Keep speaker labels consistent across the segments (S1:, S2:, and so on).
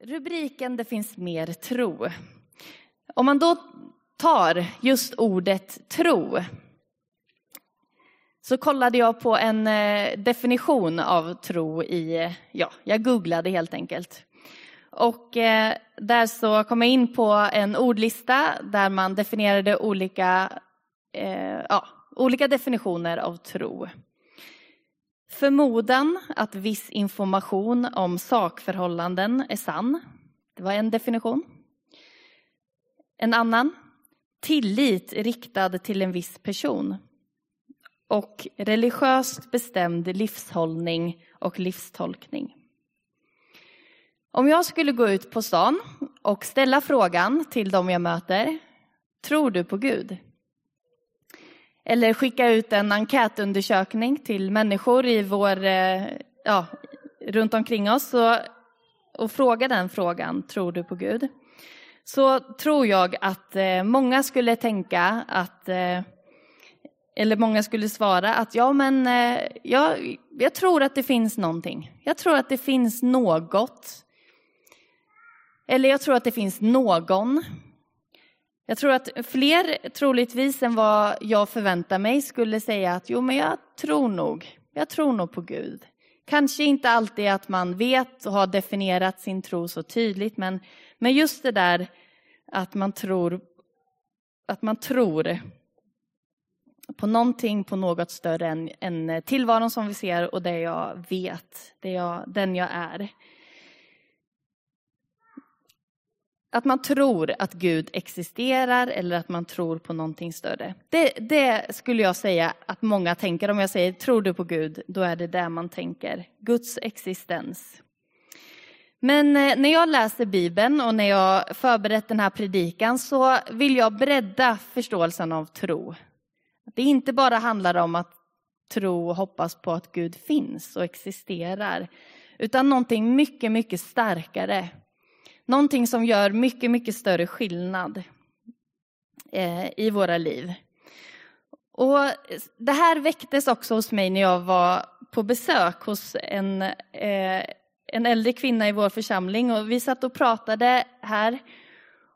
S1: rubriken Det finns mer tro. Om man då tar just ordet tro så kollade jag på en eh, definition av tro i, ja, jag googlade helt enkelt. Och eh, där så kom jag in på en ordlista där man definierade olika, eh, ja, olika definitioner av tro. Förmodan att viss information om sakförhållanden är sann. Det var en definition. En annan. Tillit riktad till en viss person. Och religiöst bestämd livshållning och livstolkning. Om jag skulle gå ut på stan och ställa frågan till dem jag möter. Tror du på Gud? Eller skicka ut en enkätundersökning till människor i vår, eh, ja, runt omkring oss och, och fråga den frågan, tror du på Gud? Så tror jag att eh, många skulle tänka att, eh, eller många skulle svara att ja men jag, jag tror att det finns någonting. Jag tror att det finns något. Eller jag tror att det finns någon. Jag tror att fler, troligtvis än vad jag förväntar mig, skulle säga att jo, men jag tror nog, jag tror nog på Gud. Kanske inte alltid att man vet och har definierat sin tro så tydligt, men, men just det där att man tror, att man tror på någonting, på något större än, än tillvaron som vi ser och det jag vet, det jag, den jag är. Att man tror att Gud existerar eller att man tror på någonting större. Det, det, skulle jag säga att många tänker. Om jag säger tror du på Gud, då är det där man tänker. Guds existens. Men eh, när jag läser Bibeln och när jag förberett den här predikan så vill jag bredda förståelsen av tro. Att det inte bara handlar om att tro och hoppas på att Gud finns och existerar, utan någonting mycket, mycket starkare Någonting som gör mycket, mycket större skillnad eh, i våra liv. Och det här väcktes också hos mig när jag var på besök hos en, eh, en äldre kvinna i vår församling. Och vi satt och pratade här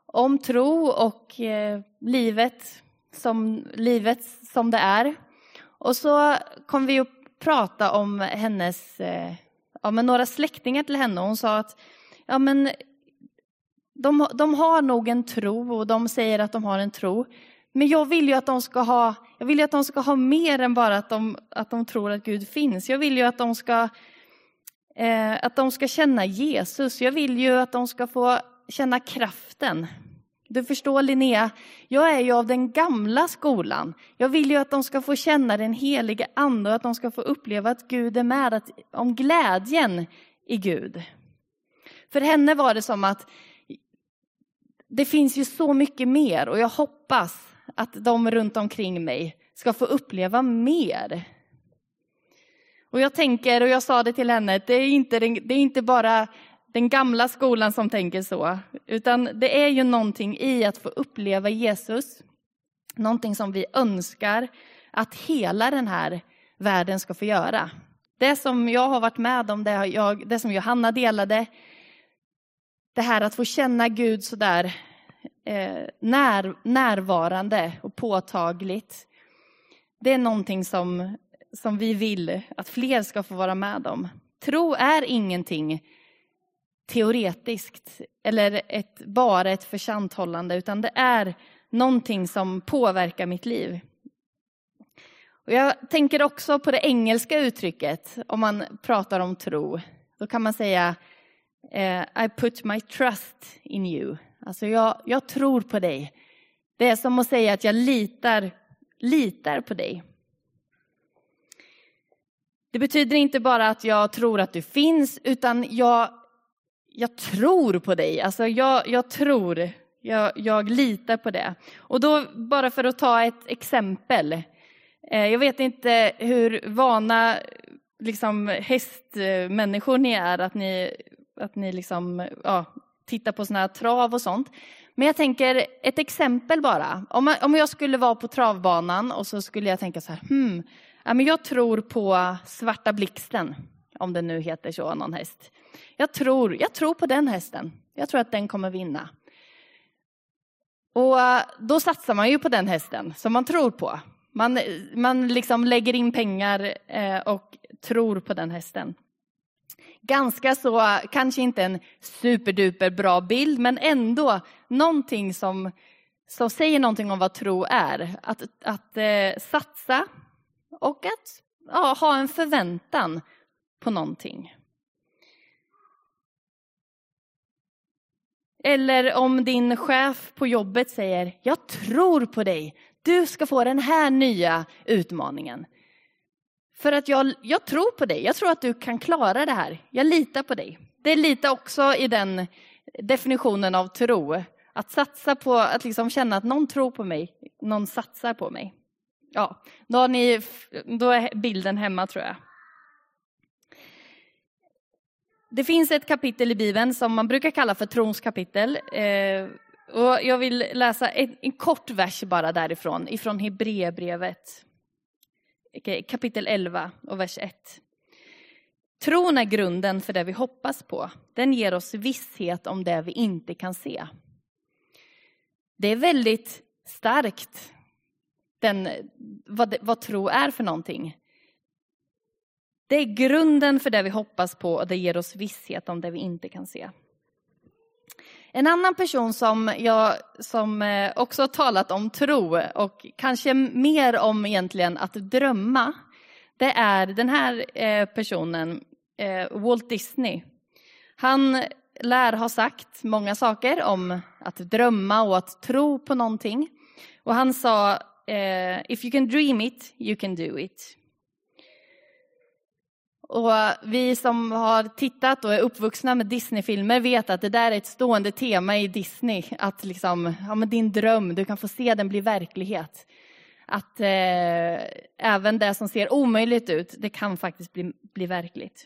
S1: om tro och eh, livet som, livet som det är. Och så kom vi att prata om hennes, eh, ja, men några släktingar till henne. Hon sa att ja, men de, de har nog en tro och de säger att de har en tro. Men jag vill ju att de ska ha, jag vill att de ska ha mer än bara att de, att de tror att Gud finns. Jag vill ju att de ska eh, att de ska känna Jesus. Jag vill ju att de ska få känna kraften. Du förstår Linnea, jag är ju av den gamla skolan. Jag vill ju att de ska få känna den helige ande och att de ska få uppleva att Gud är med, att, om glädjen i Gud. För henne var det som att det finns ju så mycket mer och jag hoppas att de runt omkring mig ska få uppleva mer. Och jag tänker, och jag sa det till henne, det är inte, det är inte bara den gamla skolan som tänker så, utan det är ju någonting i att få uppleva Jesus. Någonting som vi önskar att hela den här världen ska få göra. Det som jag har varit med om, det, jag, det som Johanna delade, det här att få känna Gud sådär eh, när, närvarande och påtagligt. Det är någonting som, som vi vill att fler ska få vara med om. Tro är ingenting teoretiskt eller ett, bara ett försanthållande, utan det är någonting som påverkar mitt liv. Och jag tänker också på det engelska uttrycket, om man pratar om tro. Då kan man säga Eh, I put my trust in you. Alltså jag, jag tror på dig. Det är som att säga att jag litar, litar på dig. Det betyder inte bara att jag tror att du finns, utan jag, jag tror på dig. Alltså jag, jag tror, jag, jag litar på det. Och då, bara för att ta ett exempel. Eh, jag vet inte hur vana liksom, hästmänniskor ni är, att ni att ni liksom, ja, tittar på såna här trav och sånt. Men jag tänker ett exempel bara. Om, om jag skulle vara på travbanan och så skulle jag tänka så här, hmm, ja, men jag tror på Svarta Blixten, om den nu heter så, någon häst. jag tror, jag tror på den hästen. Jag tror att den kommer vinna. Och äh, då satsar man ju på den hästen som man tror på. Man, man liksom lägger in pengar eh, och tror på den hästen. Ganska så, kanske inte en superduper bra bild, men ändå någonting som, som säger någonting om vad tro är. Att, att eh, satsa och att ja, ha en förväntan på någonting. Eller om din chef på jobbet säger, jag tror på dig, du ska få den här nya utmaningen. För att jag, jag tror på dig, jag tror att du kan klara det här, jag litar på dig. Det är lite också i den definitionen av tro, att satsa på, att liksom känna att någon tror på mig, någon satsar på mig. Ja, då, har ni, då är bilden hemma tror jag. Det finns ett kapitel i Bibeln som man brukar kalla för trons kapitel. Eh, och jag vill läsa en, en kort vers bara därifrån, ifrån Hebreerbrevet. Kapitel 11 och vers 1. Tron är grunden för det vi hoppas på. Den ger oss visshet om det vi inte kan se. Det är väldigt starkt, den, vad, vad tro är för någonting. Det är grunden för det vi hoppas på och det ger oss visshet om det vi inte kan se. En annan person som jag som eh, också har talat om tro och kanske mer om egentligen att drömma, det är den här eh, personen, eh, Walt Disney. Han lär ha sagt många saker om att drömma och att tro på någonting. Och han sa, if you can dream it, you can do it. Och vi som har tittat och är uppvuxna med Disneyfilmer vet att det där är ett stående tema i Disney. Att liksom, ja, men din dröm, du kan få se den bli verklighet. Att eh, även det som ser omöjligt ut, det kan faktiskt bli, bli verkligt.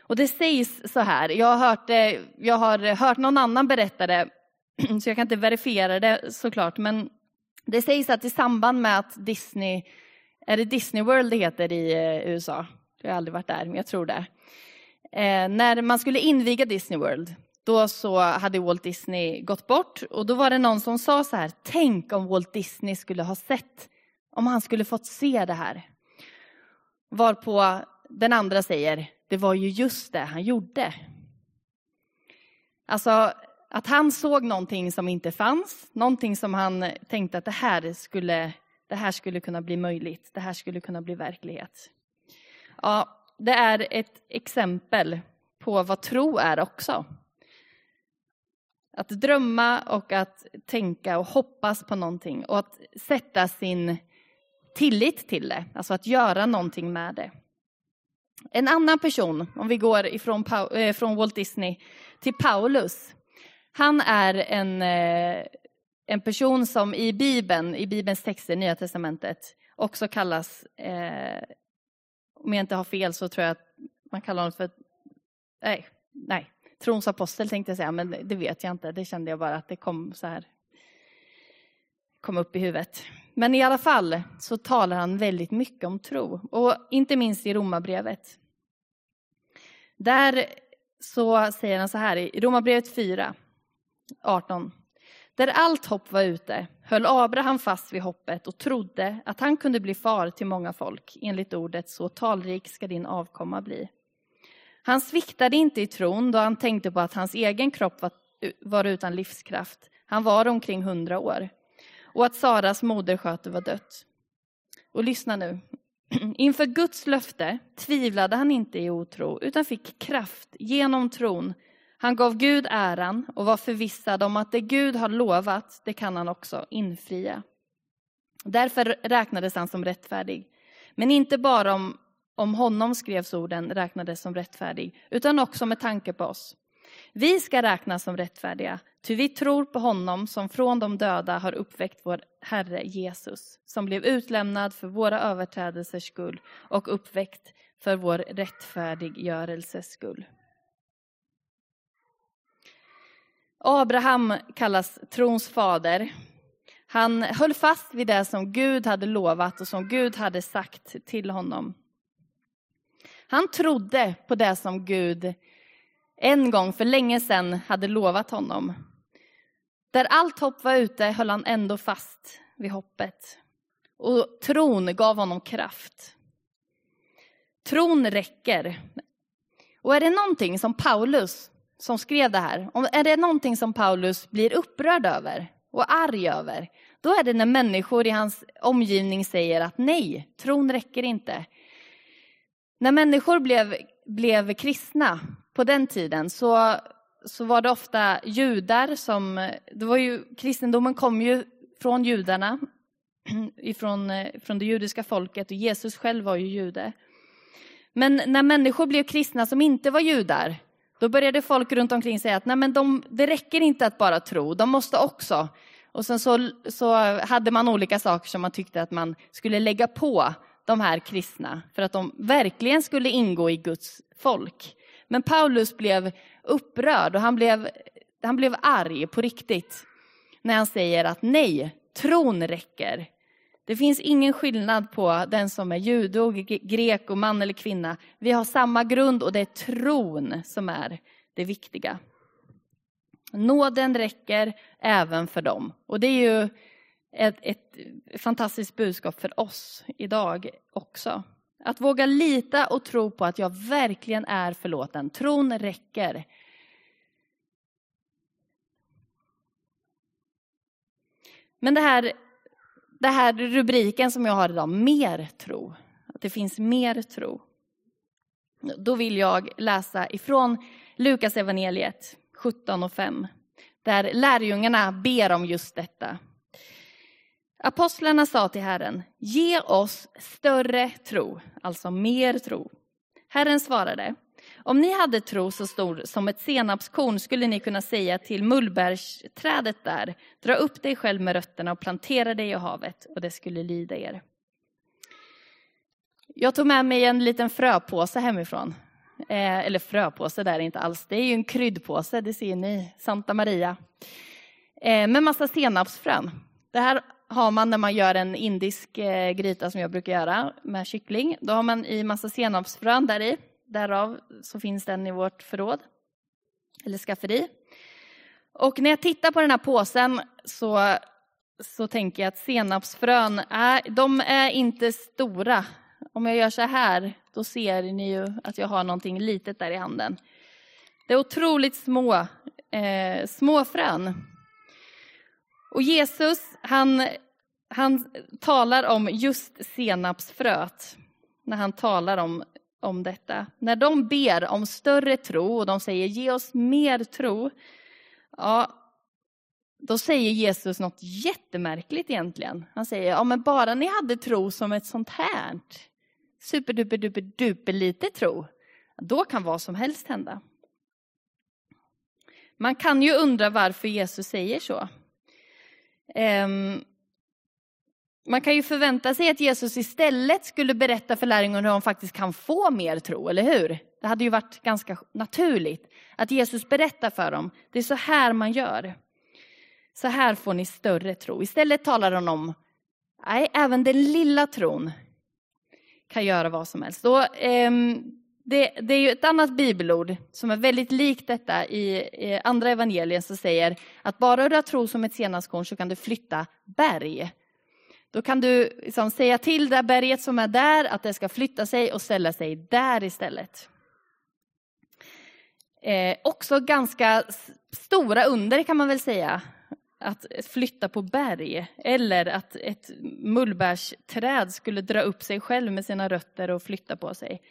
S1: Och det sägs så här, jag har hört, eh, jag har hört någon annan berätta det, så jag kan inte verifiera det såklart, men det sägs att i samband med att Disney, är det Disney World det heter i eh, USA? Jag har aldrig varit där, men jag tror det. Eh, när man skulle inviga Disney World, då så hade Walt Disney gått bort och då var det någon som sa så här, tänk om Walt Disney skulle ha sett, om han skulle fått se det här. Varpå den andra säger, det var ju just det han gjorde. Alltså att han såg någonting som inte fanns, någonting som han tänkte att det här skulle, det här skulle kunna bli möjligt, det här skulle kunna bli verklighet. Ja, det är ett exempel på vad tro är också. Att drömma och att tänka och hoppas på någonting och att sätta sin tillit till det, alltså att göra någonting med det. En annan person, om vi går ifrån eh, från Walt Disney till Paulus. Han är en, eh, en person som i Bibeln, i Bibelns texter, Nya Testamentet, också kallas eh, om jag inte har fel så tror jag att man kallar honom för, nej, nej, trons apostel tänkte jag säga, men det vet jag inte. Det kände jag bara att det kom så här, kom upp i huvudet. Men i alla fall så talar han väldigt mycket om tro, och inte minst i Romarbrevet. Där så säger han så här i Romarbrevet 4, 18. Där allt hopp var ute höll Abraham fast vid hoppet och trodde att han kunde bli far till många folk. Enligt ordet så talrik ska din avkomma bli. Han sviktade inte i tron då han tänkte på att hans egen kropp var, utan livskraft. Han var omkring hundra år. Och att Saras modersköte var dött. Och lyssna nu. Inför Guds löfte tvivlade han inte i otro utan fick kraft genom tron han gav Gud äran och var förvissad om att det Gud har lovat, det kan han också infria. Därför räknades han som rättfärdig. Men inte bara om, om honom skrevs orden räknades som rättfärdig, utan också med tanke på oss. Vi ska räknas som rättfärdiga, ty vi tror på honom som från de döda har uppväckt vår Herre Jesus, som blev utlämnad för våra överträdelsers skull och uppväckt för vår rättfärdiggörelses skull. Abraham kallas trons fader. Han höll fast vid det som Gud hade lovat och som Gud hade sagt till honom. Han trodde på det som Gud en gång för länge sedan hade lovat honom. Där allt hopp var ute höll han ändå fast vid hoppet. Och tron gav honom kraft. Tron räcker. Och är det någonting som Paulus, som skrev det här, är det någonting som Paulus blir upprörd över och arg över, då är det när människor i hans omgivning säger att nej, tron räcker inte. När människor blev, blev kristna på den tiden så, så var det ofta judar som, det var ju, kristendomen kom ju från judarna, ifrån, eh, från det judiska folket och Jesus själv var ju jude. Men när människor blev kristna som inte var judar, då började folk runt omkring säga att Nej, men de, det räcker inte att bara tro, de måste också. Och sen så, så hade man olika saker som man tyckte att man skulle lägga på de här kristna för att de verkligen skulle ingå i Guds folk. Men Paulus blev upprörd och han blev, han blev arg på riktigt när han säger att nej, tron räcker. Det finns ingen skillnad på den som är jude och grek och man eller kvinna. Vi har samma grund och det är tron som är det viktiga. Nåden räcker även för dem. Och det är ju ett, ett fantastiskt budskap för oss idag också. Att våga lita och tro på att jag verkligen är förlåten. Tron räcker. Men det här, det här rubriken som jag har idag, mer tro. Att det finns mer tro. Då vill jag läsa ifrån Lukas evangeliet 17 och 5. Där lärjungarna ber om just detta. Apostlarna sa till Herren, ge oss större tro, alltså mer tro. Herren svarade, om ni hade tro så stor som ett senapskorn skulle ni kunna säga till mullbärsträdet där, dra upp dig själv med rötterna och plantera dig i havet och det skulle lyda er. Jag tog med mig en liten fröpåse hemifrån. Eh, eller fröpåse där inte alls, det är ju en kryddpåse, det ser ni, Santa Maria. Eh, med massa senapsfrön. Det här har man när man gör en indisk eh, gryta som jag brukar göra med kyckling. Då har man i massa senapsfrön där i. Därav så finns den i vårt förråd, eller skafferi. Och när jag tittar på den här påsen så, så tänker jag att senapsfrön är, de är inte stora. Om jag gör så här, då ser ni ju att jag har någonting litet där i handen. Det är otroligt små, eh, små frön. Och Jesus, han, han talar om just senapsfröet när han talar om, om detta. När de ber om större tro och de säger ge oss mer tro, ja, då säger Jesus något jättemärkligt egentligen. Han säger, ja men bara ni hade tro som ett sånt här, superduper duper duper lite tro, då kan vad som helst hända. Man kan ju undra varför Jesus säger så. Ehm, man kan ju förvänta sig att Jesus istället skulle berätta för lärjungarna hur de faktiskt kan få mer tro, eller hur? Det hade ju varit ganska naturligt att Jesus berättar för dem, det är så här man gör. Så här får ni större tro. Istället talar han om, nej, även den lilla tron kan göra vad som helst. Och, eh, det, det, är ju ett annat bibelord som är väldigt likt detta i, eh, andra evangelien som säger att bara du har tro som ett senapskorn så kan du flytta berg. Då kan du liksom säga till det berget som är där att det ska flytta sig och ställa sig där istället. Eh, också ganska stora under kan man väl säga. Att flytta på berg eller att ett mullbärsträd skulle dra upp sig själv med sina rötter och flytta på sig.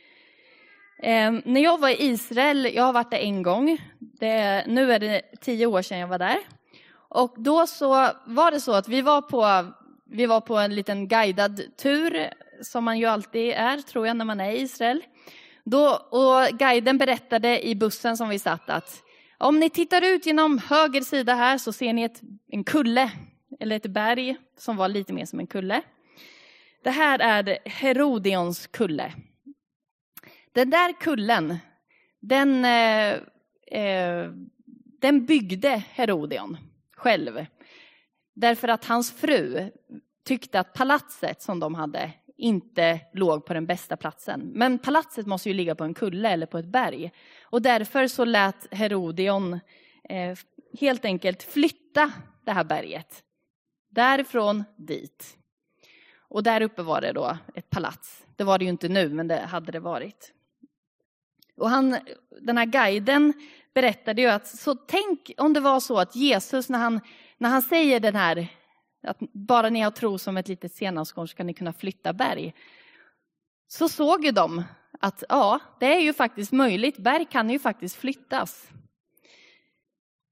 S1: Eh, när jag var i Israel, jag har varit där en gång, det, nu är det tio år sedan jag var där. Och då så var det så att vi var på, vi var på en liten guidad tur, som man ju alltid är, tror jag, när man är i Israel. Då, och guiden berättade i bussen som vi satt att om ni tittar ut genom höger sida här så ser ni ett, en kulle, eller ett berg som var lite mer som en kulle. Det här är Herodions kulle. Den där kullen, den, eh, eh den byggde Herodion själv. Därför att hans fru tyckte att palatset som de hade inte låg på den bästa platsen. Men palatset måste ju ligga på en kulle eller på ett berg. Och därför så lät Herodion eh, helt enkelt flytta det här berget. Därifrån dit. Och där uppe var det då ett palats. Det var det ju inte nu, men det hade det varit. Och han, den här guiden berättade ju att, så tänk om det var så att Jesus när han, när han säger den här, att bara ni har tro som ett litet senapskorn ska ni kunna flytta berg. Så såg ju de att ja, det är ju faktiskt möjligt, berg kan ju faktiskt flyttas.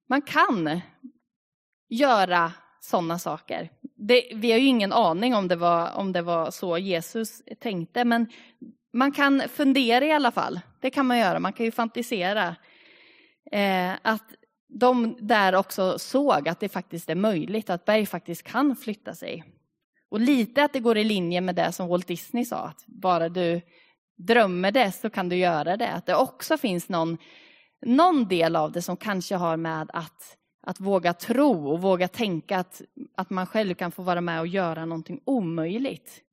S1: Man kan göra sådana saker. Det, vi har ju ingen aning om det, var, om det var så Jesus tänkte, men man kan fundera i alla fall. Det kan man göra, man kan ju fantisera. Eh, att de där också såg att det faktiskt är möjligt, att berg faktiskt kan flytta sig. Och lite att det går i linje med det som Walt Disney sa, att bara du drömmer det så kan du göra det. Att det också finns någon, någon del av det som kanske har med att, att våga tro och våga tänka att, att man själv kan få vara med och göra någonting omöjligt.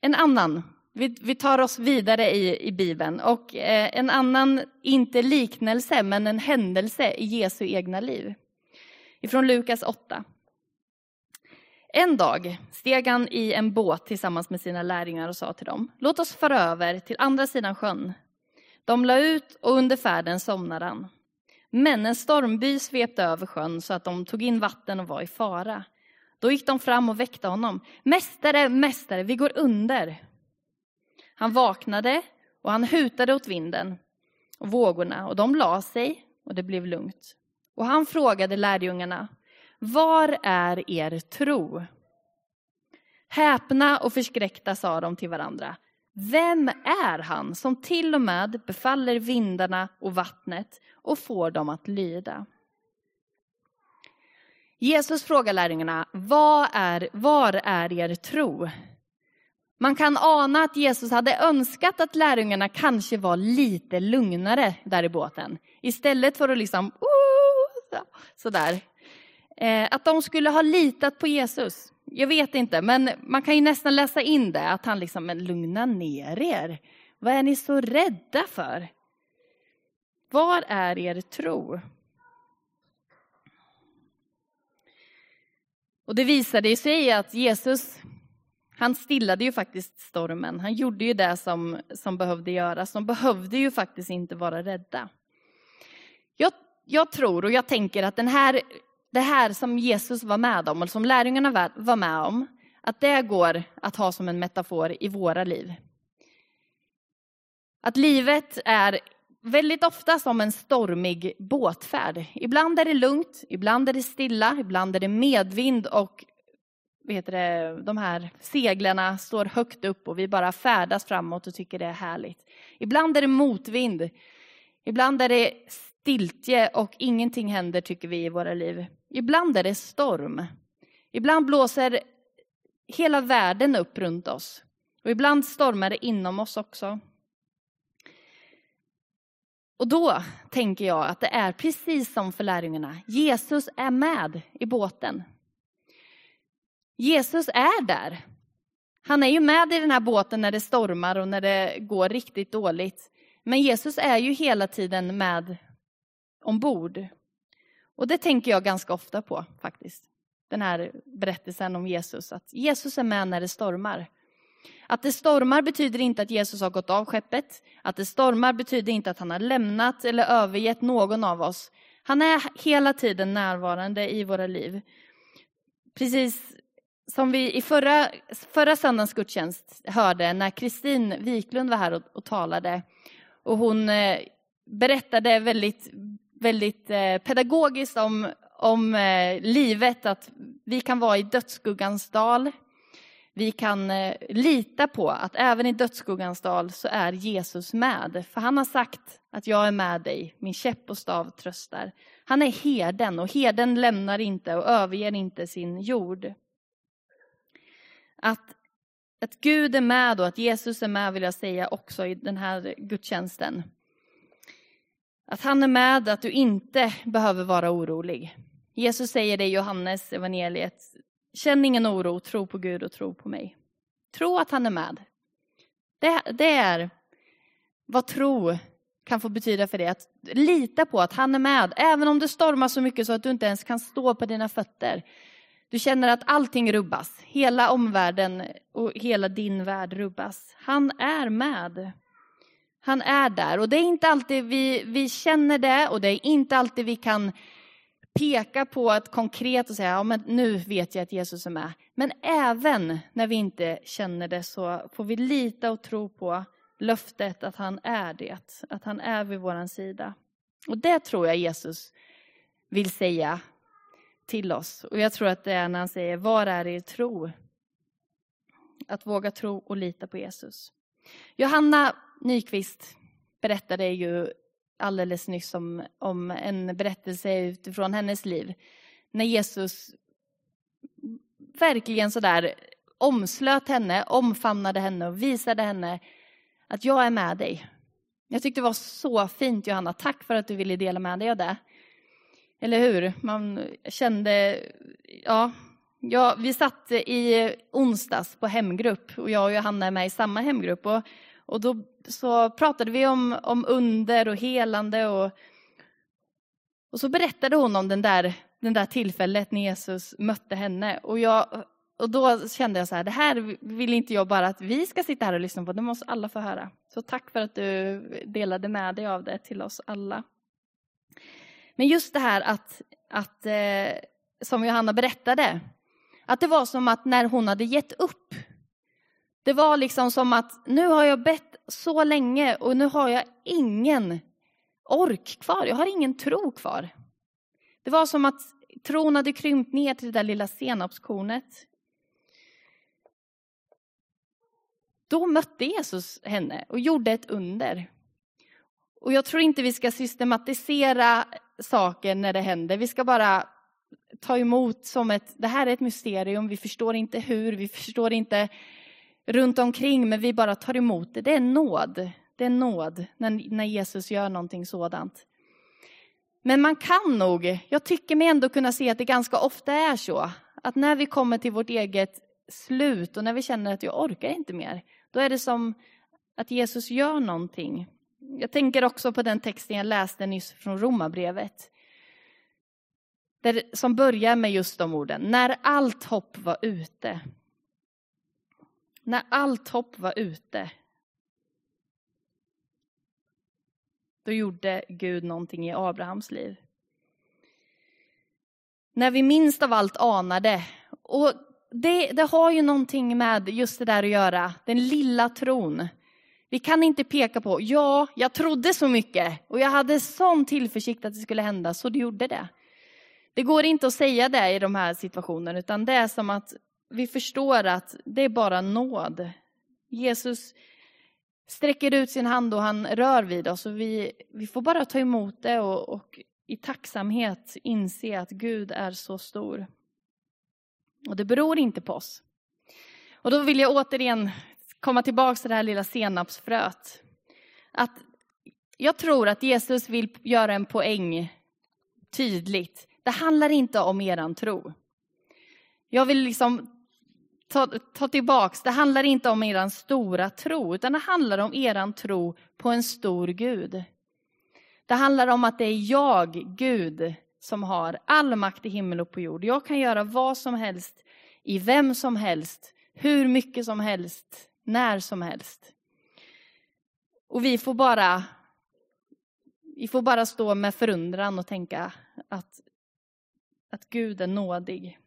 S1: En annan, vi, vi tar oss vidare i, i Bibeln, och eh, en annan, inte liknelse, men en händelse i Jesu egna liv. Ifrån Lukas 8. En dag steg han i en båt tillsammans med sina lärjungar och sa till dem, låt oss föra över till andra sidan sjön. De la ut och under färden somnade han. Men en stormby svepte över sjön så att de tog in vatten och var i fara. Då gick de fram och väckte honom. Mästare, mästare, vi går under. Han vaknade och han hutade åt vinden och vågorna och de la sig och det blev lugnt. Och han frågade lärjungarna, var är er tro? Häpna och förskräckta sa de till varandra. Vem är han som till och med befaller vindarna och vattnet och får dem att lyda? Jesus frågar lärjungarna, var är, var är er tro? Man kan ana att Jesus hade önskat att lärjungarna kanske var lite lugnare där i båten. Istället för att liksom, uh, sådär. Eh, att de skulle ha litat på Jesus. Jag vet inte, men man kan ju nästan läsa in det, att han liksom, men lugna ner er. Vad är ni så rädda för? Var är er tro? Och det visade sig att Jesus, han stillade ju faktiskt stormen. Han gjorde ju det som, som behövde göras. De behövde ju faktiskt inte vara rädda. Jag, jag tror och jag tänker att den här, det här som Jesus var med om, och som lärjungarna var med om, att det går att ha som en metafor i våra liv. Att livet är väldigt ofta som en stormig båtfärd. Ibland är det lugnt, ibland är det stilla, ibland är det medvind och vet det, de här seglarna står högt upp och vi bara färdas framåt och tycker det är härligt. Ibland är det motvind, ibland är det stiltje och ingenting händer tycker vi i våra liv. Ibland är det storm. Ibland blåser hela världen upp runt oss. Och ibland stormar det inom oss också. Och då tänker jag att det är precis som för lärjungarna. Jesus är med i båten. Jesus är där. Han är ju med i den här båten när det stormar och när det går riktigt dåligt. Men Jesus är ju hela tiden med ombord. Och det tänker jag ganska ofta på faktiskt. Den här berättelsen om Jesus, att Jesus är med när det stormar. Att det stormar betyder inte att Jesus har gått av skeppet. Att det stormar betyder inte att han har lämnat eller övergett någon av oss. Han är hela tiden närvarande i våra liv. Precis som vi i förra, förra söndagens gudstjänst hörde när Kristin Wiklund var här och, och talade. Och hon eh, berättade väldigt, väldigt eh, pedagogiskt om, om eh, livet, att vi kan vara i dödsskuggans dal vi kan eh, lita på att även i dödsskuggans dal så är Jesus med. För han har sagt att jag är med dig, min käpp och stav tröstar. Han är herden och herden lämnar inte och överger inte sin jord. Att, att Gud är med och att Jesus är med vill jag säga också i den här gudstjänsten. Att han är med, att du inte behöver vara orolig. Jesus säger det i Johannes evangeliet. Känn ingen oro, tro på Gud och tro på mig. Tro att han är med. Det, det är vad tro kan få betyda för dig. Att lita på att han är med, även om det stormar så mycket så att du inte ens kan stå på dina fötter. Du känner att allting rubbas, hela omvärlden och hela din värld rubbas. Han är med. Han är där och det är inte alltid vi, vi känner det och det är inte alltid vi kan peka på ett konkret och säga, ja men nu vet jag att Jesus är med. Men även när vi inte känner det så får vi lita och tro på löftet att han är det, att han är vid vår sida. Och det tror jag Jesus vill säga till oss. Och jag tror att det är när han säger, var är er tro? Att våga tro och lita på Jesus. Johanna Nyqvist berättade ju alldeles nyss om, om en berättelse utifrån hennes liv. När Jesus verkligen sådär omslöt henne, omfamnade henne och visade henne att jag är med dig. Jag tyckte det var så fint Johanna, tack för att du ville dela med dig av det. Eller hur? Man kände, ja, ja vi satt i onsdags på hemgrupp och jag och Johanna är med i samma hemgrupp. Och, och då så pratade vi om, om under och helande och, och så berättade hon om den där, den där tillfället när Jesus mötte henne. Och, jag, och då kände jag så här, det här vill inte jag bara att vi ska sitta här och lyssna på, det måste alla få höra. Så tack för att du delade med dig av det till oss alla. Men just det här att, att eh, som Johanna berättade, att det var som att när hon hade gett upp, det var liksom som att nu har jag bett så länge och nu har jag ingen ork kvar, jag har ingen tro kvar. Det var som att tron hade krympt ner till det där lilla senapskornet. Då mötte Jesus henne och gjorde ett under. Och jag tror inte vi ska systematisera saker när det händer. Vi ska bara ta emot som ett, det här är ett mysterium, vi förstår inte hur, vi förstår inte runt omkring, men vi bara tar emot det. Det är nåd. Det är nåd när, när Jesus gör någonting sådant. Men man kan nog, jag tycker mig ändå kunna se att det ganska ofta är så, att när vi kommer till vårt eget slut och när vi känner att jag orkar inte mer, då är det som att Jesus gör någonting. Jag tänker också på den texten jag läste nyss från Romarbrevet. Där, som börjar med just de orden. När allt hopp var ute. När allt hopp var ute. Då gjorde Gud någonting i Abrahams liv. När vi minst av allt anade. Och det, det har ju någonting med just det där att göra, den lilla tron. Vi kan inte peka på, ja, jag trodde så mycket och jag hade sån tillförsikt att det skulle hända, så det gjorde det. Det går inte att säga det i de här situationerna, utan det är som att vi förstår att det är bara nåd. Jesus sträcker ut sin hand och han rör vid oss och vi, vi får bara ta emot det och, och i tacksamhet inse att Gud är så stor. Och det beror inte på oss. Och då vill jag återigen komma tillbaka till det här lilla senapsfröet. Att jag tror att Jesus vill göra en poäng tydligt. Det handlar inte om eran tro. Jag vill liksom ta, ta tillbaks, det handlar inte om eran stora tro, utan det handlar om eran tro på en stor Gud. Det handlar om att det är jag, Gud, som har all makt i himmel och på jord. Jag kan göra vad som helst, i vem som helst, hur mycket som helst, när som helst. Och vi får bara, vi får bara stå med förundran och tänka att, att Gud är nådig.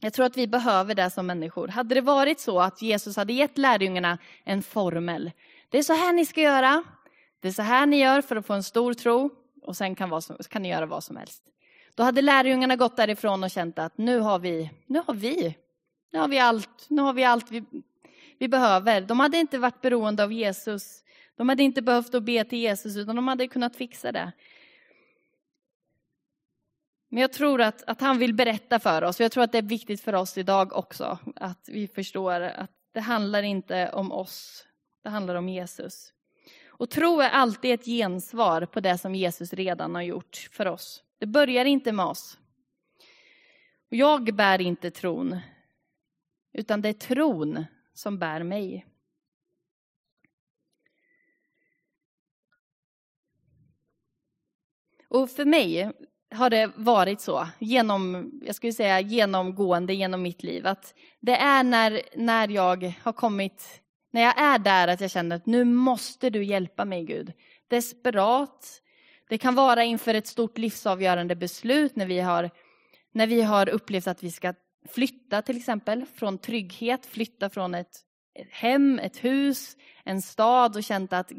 S1: Jag tror att vi behöver det som människor. Hade det varit så att Jesus hade gett lärjungarna en formel. Det är så här ni ska göra. Det är så här ni gör för att få en stor tro. Och sen kan, vad som, kan ni göra vad som helst. Då hade lärjungarna gått därifrån och känt att nu har vi, nu har vi, nu har vi allt, nu har vi allt vi, vi behöver. De hade inte varit beroende av Jesus. De hade inte behövt att be till Jesus, utan de hade kunnat fixa det. Men jag tror att, att han vill berätta för oss, och jag tror att det är viktigt för oss idag också, att vi förstår att det handlar inte om oss, det handlar om Jesus. Och tro är alltid ett gensvar på det som Jesus redan har gjort för oss. Det börjar inte med oss. Och jag bär inte tron, utan det är tron som bär mig. Och för mig har det varit så, genom, jag skulle säga genomgående genom mitt liv, att det är när, när jag har kommit, när jag är där att jag känner att nu måste du hjälpa mig Gud. Desperat. Det kan vara inför ett stort livsavgörande beslut när vi har, när vi har upplevt att vi ska flytta till exempel från trygghet, flytta från ett, ett hem, ett hus, en stad och känt att,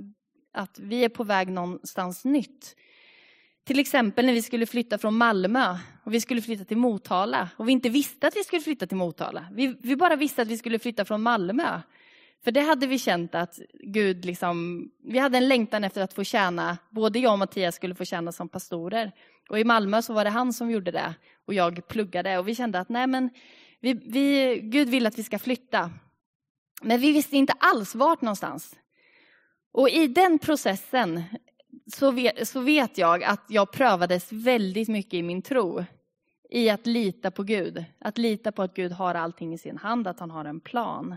S1: att vi är på väg någonstans nytt. Till exempel när vi skulle flytta från Malmö och vi skulle flytta till Motala och vi inte visste att vi skulle flytta till Motala. Vi, vi bara visste att vi skulle flytta från Malmö. För det hade vi känt att Gud liksom, vi hade en längtan efter att få tjäna, både jag och Mattias skulle få tjäna som pastorer. Och i Malmö så var det han som gjorde det och jag pluggade och vi kände att nej men, vi, vi, Gud vill att vi ska flytta. Men vi visste inte alls vart någonstans. Och i den processen så vet, så vet jag att jag prövades väldigt mycket i min tro. I att lita på Gud. Att lita på att Gud har allting i sin hand, att han har en plan.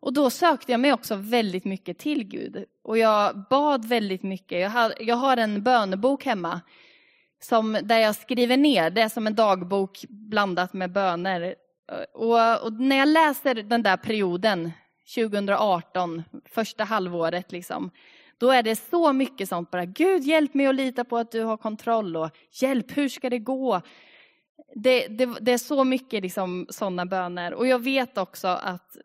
S1: Och då sökte jag mig också väldigt mycket till Gud. Och jag bad väldigt mycket. Jag har, jag har en bönebok hemma. Som, där jag skriver ner, det är som en dagbok blandat med böner. Och, och när jag läser den där perioden, 2018, första halvåret liksom, då är det så mycket sånt bara, Gud hjälp mig att lita på att du har kontroll och hjälp, hur ska det gå? Det, det, det är så mycket liksom, sådana böner. Och jag vet också att,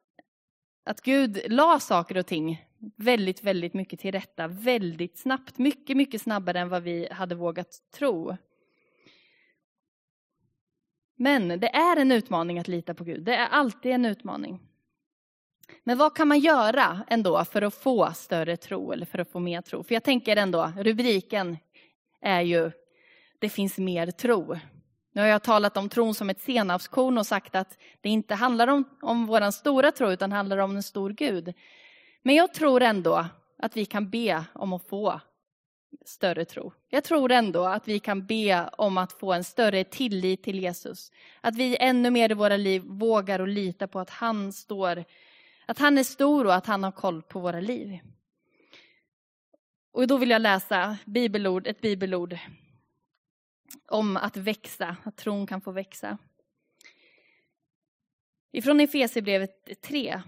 S1: att Gud la saker och ting väldigt, väldigt mycket till rätta väldigt snabbt. Mycket, mycket snabbare än vad vi hade vågat tro. Men det är en utmaning att lita på Gud. Det är alltid en utmaning. Men vad kan man göra ändå för att få större tro eller för att få mer tro? För jag tänker ändå, rubriken är ju Det finns mer tro. Nu har jag talat om tron som ett senapskorn och sagt att det inte handlar om, om vår stora tro utan handlar om en stor Gud. Men jag tror ändå att vi kan be om att få större tro. Jag tror ändå att vi kan be om att få en större tillit till Jesus. Att vi ännu mer i våra liv vågar och lita på att han står att han är stor och att han har koll på våra liv. Och då vill jag läsa bibelord, ett bibelord om att växa, att tron kan få växa. Ifrån Efesierbrevet 3.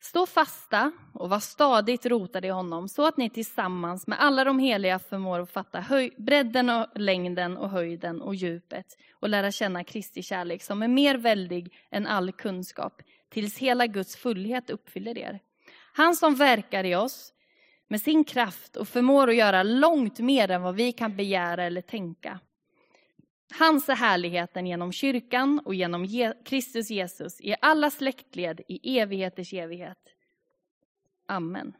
S1: Stå fasta och var stadigt rotade i honom så att ni tillsammans med alla de heliga förmår att fatta bredden och längden och höjden och djupet och lära känna Kristi kärlek som är mer väldig än all kunskap tills hela Guds fullhet uppfyller er. Han som verkar i oss med sin kraft och förmår att göra långt mer än vad vi kan begära eller tänka. Hans är härligheten genom kyrkan och genom Kristus Jesus i alla släktled i evigheters evighet. Amen.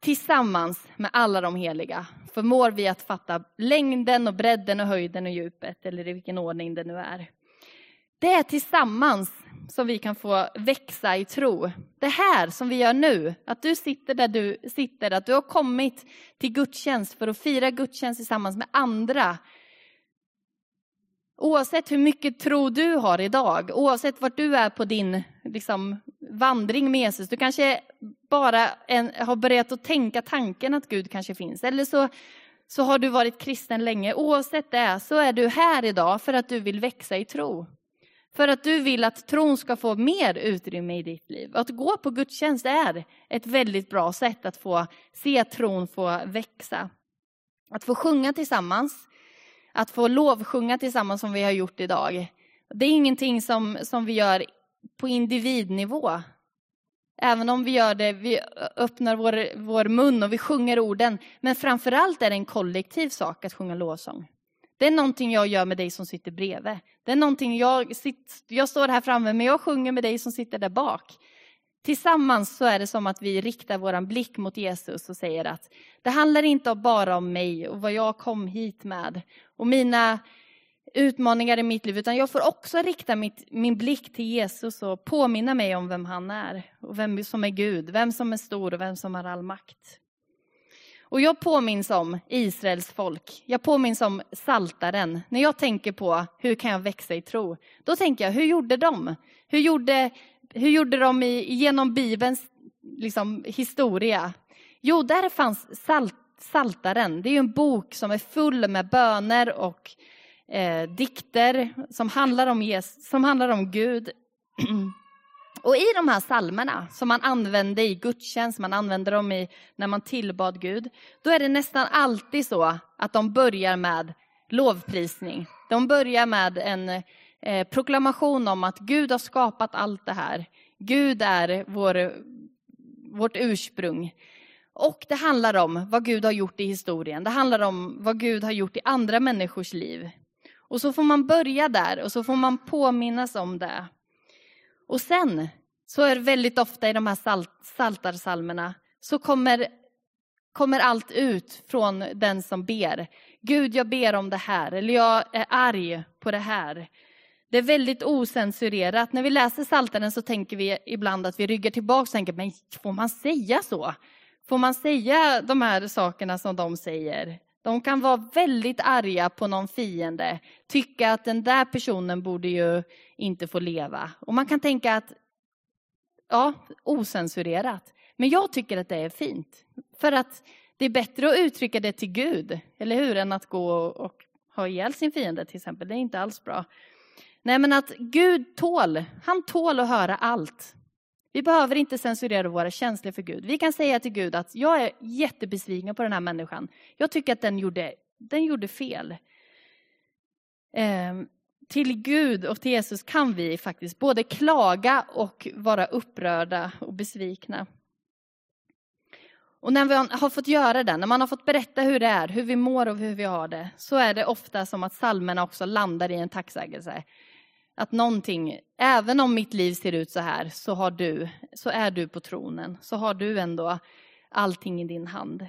S1: Tillsammans med alla de heliga förmår vi att fatta längden och bredden och höjden och djupet, eller i vilken ordning det nu är. Det är tillsammans som vi kan få växa i tro. Det här som vi gör nu, att du sitter där du sitter, att du har kommit till gudstjänst för att fira gudstjänst tillsammans med andra. Oavsett hur mycket tro du har idag, oavsett vart du är på din liksom, vandring med Jesus, du kanske bara en, har börjat att tänka tanken att Gud kanske finns, eller så, så har du varit kristen länge. Oavsett det så är du här idag för att du vill växa i tro. För att du vill att tron ska få mer utrymme i ditt liv. Att gå på gudstjänst är ett väldigt bra sätt att få se tron få växa. Att få sjunga tillsammans, att få lovsjunga tillsammans som vi har gjort idag. Det är ingenting som, som vi gör på individnivå. Även om vi gör det, vi öppnar vår, vår mun och vi sjunger orden. Men framförallt är det en kollektiv sak att sjunga lovsång. Det är någonting jag gör med dig som sitter bredvid. Det är någonting jag, jag står här framme men jag sjunger med dig som sitter där bak. Tillsammans så är det som att vi riktar vår blick mot Jesus och säger att det handlar inte bara om mig och vad jag kom hit med och mina utmaningar i mitt liv, utan jag får också rikta mitt, min blick till Jesus och påminna mig om vem han är och vem som är Gud, vem som är stor och vem som har all makt. Och jag påminns om Israels folk. Jag påminns om saltaren. När jag tänker på hur kan jag växa i tro, då tänker jag, hur gjorde de? Hur gjorde, hur gjorde de i, genom Bibelns liksom, historia? Jo, där fanns salt, Saltaren. Det är en bok som är full med böner och eh, dikter som handlar om, Jesus, som handlar om Gud. Och i de här salmerna som man använde i gudstjänst, man använde dem i, när man tillbad Gud, då är det nästan alltid så att de börjar med lovprisning. De börjar med en eh, proklamation om att Gud har skapat allt det här. Gud är vår, vårt ursprung. Och det handlar om vad Gud har gjort i historien. Det handlar om vad Gud har gjort i andra människors liv. Och så får man börja där och så får man påminnas om det. Och sen så är det väldigt ofta i de här salt, saltarsalmerna så kommer, kommer allt ut från den som ber. Gud, jag ber om det här, eller jag är arg på det här. Det är väldigt osensurerat. När vi läser Saltaren så tänker vi ibland att vi ryggar tillbaka och tänker, men får man säga så? Får man säga de här sakerna som de säger? De kan vara väldigt arga på någon fiende, tycka att den där personen borde ju inte få leva. Och man kan tänka att, ja, osensurerat. Men jag tycker att det är fint. För att det är bättre att uttrycka det till Gud, eller hur, än att gå och ha ihjäl sin fiende till exempel. Det är inte alls bra. Nej, men att Gud tål, han tål att höra allt. Vi behöver inte censurera våra känslor för Gud. Vi kan säga till Gud att jag är jättebesviken på den här människan. Jag tycker att den gjorde, den gjorde fel. Eh, till Gud och till Jesus kan vi faktiskt både klaga och vara upprörda och besvikna. Och när vi har fått göra det, när man har fått berätta hur det är, hur vi mår och hur vi har det, så är det ofta som att salmerna också landar i en tacksägelse. Att någonting, även om mitt liv ser ut så här, så, har du, så är du på tronen. Så har du ändå allting i din hand.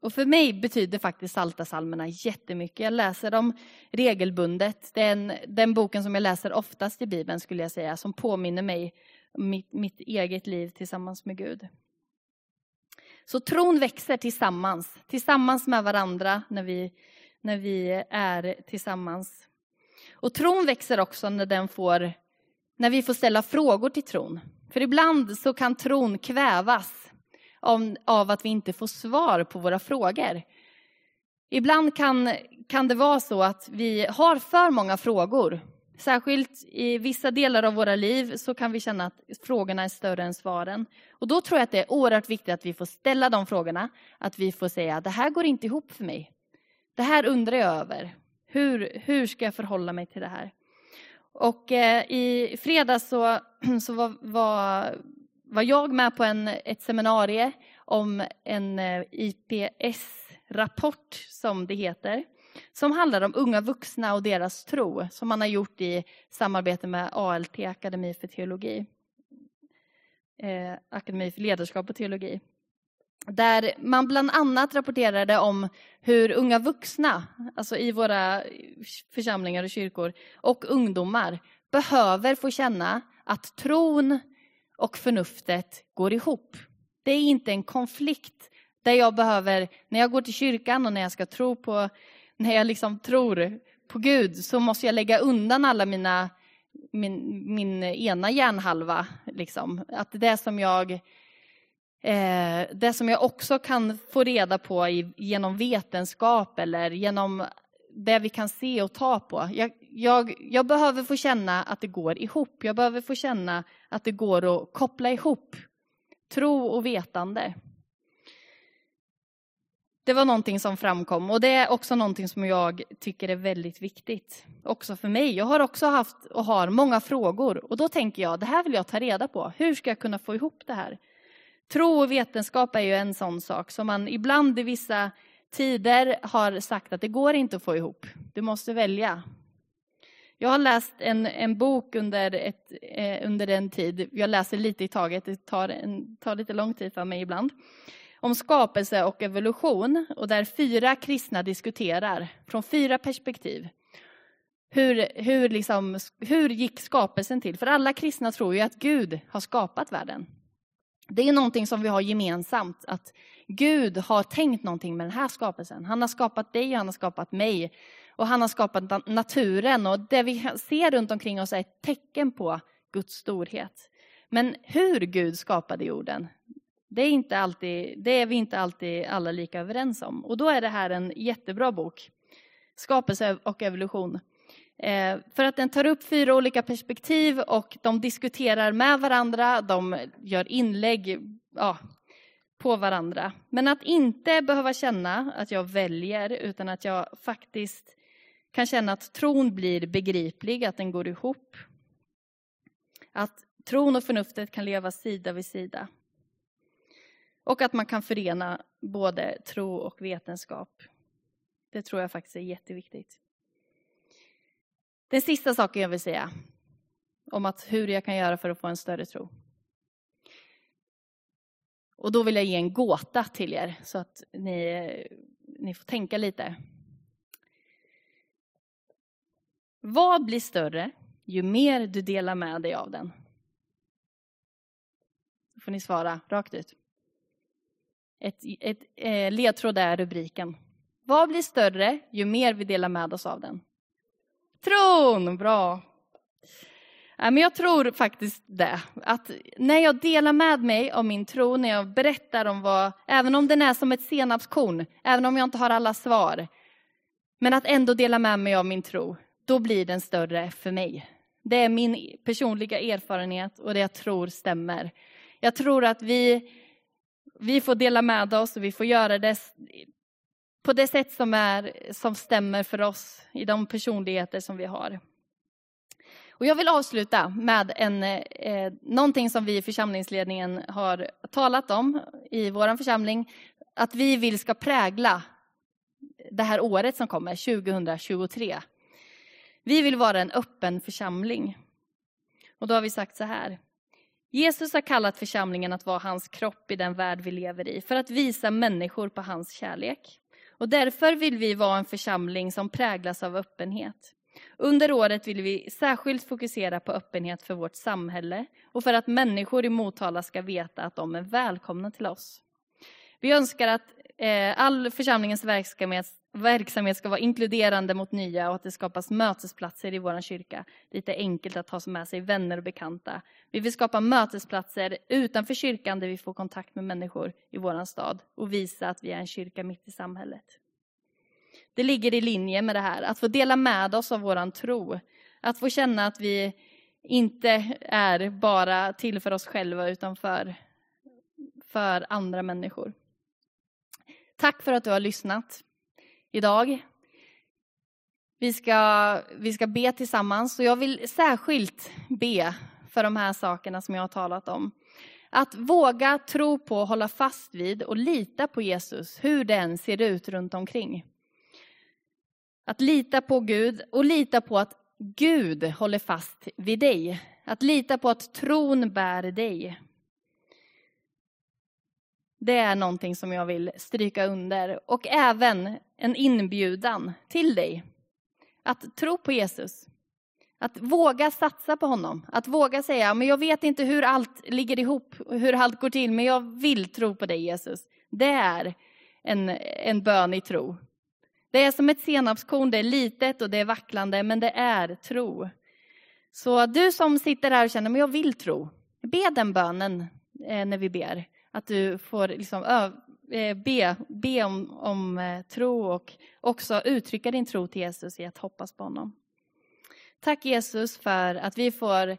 S1: Och för mig betyder faktiskt Saltasalmerna jättemycket. Jag läser dem regelbundet. Den, den boken som jag läser oftast i Bibeln skulle jag säga, som påminner mig om mitt, mitt eget liv tillsammans med Gud. Så tron växer tillsammans, tillsammans med varandra när vi, när vi är tillsammans. Och tron växer också när, den får, när vi får ställa frågor till tron. För ibland så kan tron kvävas av, av att vi inte får svar på våra frågor. Ibland kan, kan det vara så att vi har för många frågor. Särskilt i vissa delar av våra liv så kan vi känna att frågorna är större än svaren. Och då tror jag att det är oerhört viktigt att vi får ställa de frågorna. Att vi får säga, det här går inte ihop för mig. Det här undrar jag över. Hur, hur ska jag förhålla mig till det här? Och eh, i fredags så, så var, var, var, jag med på en, ett seminarium om en eh, IPS-rapport, som det heter, som handlar om unga vuxna och deras tro, som man har gjort i samarbete med ALT, Akademi för teologi. Eh, Akademi för ledarskap och teologi där man bland annat rapporterade om hur unga vuxna, alltså i våra församlingar och kyrkor, och ungdomar behöver få känna att tron och förnuftet går ihop. Det är inte en konflikt där jag behöver, när jag går till kyrkan och när jag ska tro på, när jag liksom tror på Gud, så måste jag lägga undan alla mina, min, min ena hjärnhalva. Liksom. Att det som jag Eh, det som jag också kan få reda på genom vetenskap eller genom det vi kan se och ta på. Jag, jag, jag, behöver få känna att det går ihop. Jag behöver få känna att det går att koppla ihop tro och vetande. Det var någonting som framkom och det är också någonting som jag tycker är väldigt viktigt. Också för mig. Jag har också haft och har många frågor och då tänker jag, det här vill jag ta reda på. Hur ska jag kunna få ihop det här? Tro och vetenskap är ju en sån sak som man ibland i vissa tider har sagt att det går inte att få ihop. Du måste välja. Jag har läst en, en bok under, ett, eh, under en tid, jag läser lite i taget, det tar, en, tar lite lång tid för mig ibland, om skapelse och evolution och där fyra kristna diskuterar från fyra perspektiv. Hur, hur, liksom, hur gick skapelsen till? För alla kristna tror ju att Gud har skapat världen. Det är någonting som vi har gemensamt, att Gud har tänkt någonting med den här skapelsen. Han har skapat dig och han har skapat mig. Och han har skapat naturen och det vi ser runt omkring oss är ett tecken på Guds storhet. Men hur Gud skapade jorden, det är, inte alltid, det är vi inte alltid alla lika överens om. Och då är det här en jättebra bok, Skapelse och evolution. Eh, för att den tar upp fyra olika perspektiv och de diskuterar med varandra, de gör inlägg ja, på varandra. Men att inte behöva känna att jag väljer, utan att jag faktiskt kan känna att tron blir begriplig, att den går ihop. Att tron och förnuftet kan leva sida vid sida. Och att man kan förena både tro och vetenskap. Det tror jag faktiskt är jätteviktigt. Den sista saken jag vill säga om att hur jag kan göra för att få en större tro. Och då vill jag ge en gåta till er så att ni, ni får tänka lite. Vad blir större ju mer du delar med dig av den? Då får ni svara rakt ut. Ett, ett eh, ledtråd är rubriken. Vad blir större ju mer vi delar med oss av den? Tron, bra. Men jag tror faktiskt det, att när jag delar med mig av min tro, när jag berättar om vad, även om den är som ett senapskorn, även om jag inte har alla svar, men att ändå dela med mig av min tro, då blir den större för mig. Det är min personliga erfarenhet och det jag tror stämmer. Jag tror att vi, vi får dela med oss och vi får göra det på det sätt som, är, som stämmer för oss i de personligheter som vi har. Och jag vill avsluta med en, eh, någonting som vi i församlingsledningen har talat om i vår församling, att vi vill ska prägla det här året som kommer, 2023. Vi vill vara en öppen församling. Och då har vi sagt så här. Jesus har kallat församlingen att vara hans kropp i den värld vi lever i, för att visa människor på hans kärlek. Och därför vill vi vara en församling som präglas av öppenhet. Under året vill vi särskilt fokusera på öppenhet för vårt samhälle och för att människor i Motala ska veta att de är välkomna till oss. Vi önskar att eh, all församlingens verksamhet, verksamhet ska vara inkluderande mot nya och att det skapas mötesplatser i vår kyrka. Det är enkelt att ta med sig vänner och bekanta. Vi vill skapa mötesplatser utanför kyrkan där vi får kontakt med människor i vår stad och visa att vi är en kyrka mitt i samhället. Det ligger i linje med det här, att få dela med oss av vår tro. Att få känna att vi inte är bara till för oss själva utan för, för andra människor. Tack för att du har lyssnat idag. Vi ska, vi ska be tillsammans och jag vill särskilt be för de här sakerna som jag har talat om. Att våga tro på, hålla fast vid och lita på Jesus, hur den ser ut runt omkring. Att lita på Gud och lita på att Gud håller fast vid dig. Att lita på att tron bär dig. Det är någonting som jag vill stryka under. Och även en inbjudan till dig. Att tro på Jesus. Att våga satsa på honom. Att våga säga, men jag vet inte hur allt ligger ihop, hur allt går till, men jag vill tro på dig Jesus. Det är en, en bön i tro. Det är som ett senapskorn, det är litet och det är vacklande, men det är tro. Så du som sitter här och känner, men jag vill tro, be den bönen eh, när vi ber. Att du får liksom, eh, be, be om, om eh, tro och också uttrycka din tro till Jesus i att hoppas på honom. Tack Jesus för att vi får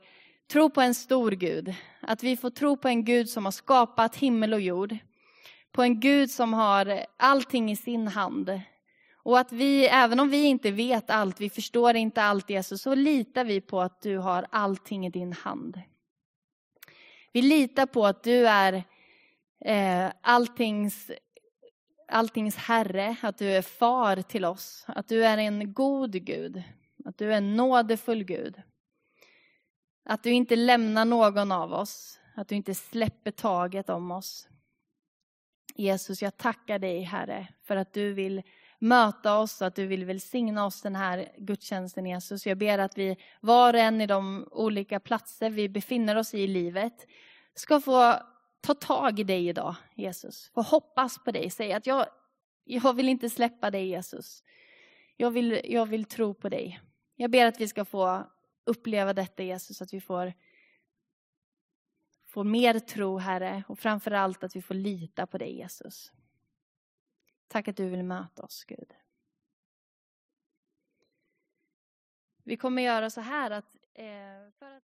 S1: tro på en stor Gud. Att vi får tro på en Gud som har skapat himmel och jord. På en Gud som har allting i sin hand. Och att vi, även om vi inte vet allt, vi förstår inte allt Jesus, så litar vi på att du har allting i din hand. Vi litar på att du är eh, alltings, alltings Herre, att du är far till oss, att du är en god Gud, att du är en nådefull Gud. Att du inte lämnar någon av oss, att du inte släpper taget om oss. Jesus, jag tackar dig Herre för att du vill möta oss, och att du vill välsigna oss den här gudstjänsten Jesus. Jag ber att vi var och en i de olika platser vi befinner oss i i livet ska få ta tag i dig idag, Jesus. Få hoppas på dig. Säg att jag, jag vill inte släppa dig, Jesus. Jag vill, jag vill tro på dig. Jag ber att vi ska få uppleva detta, Jesus, att vi får, får mer tro, Herre, och framför allt att vi får lita på dig, Jesus. Tack att du vill möta oss, Gud. Vi kommer göra så här att, eh, för att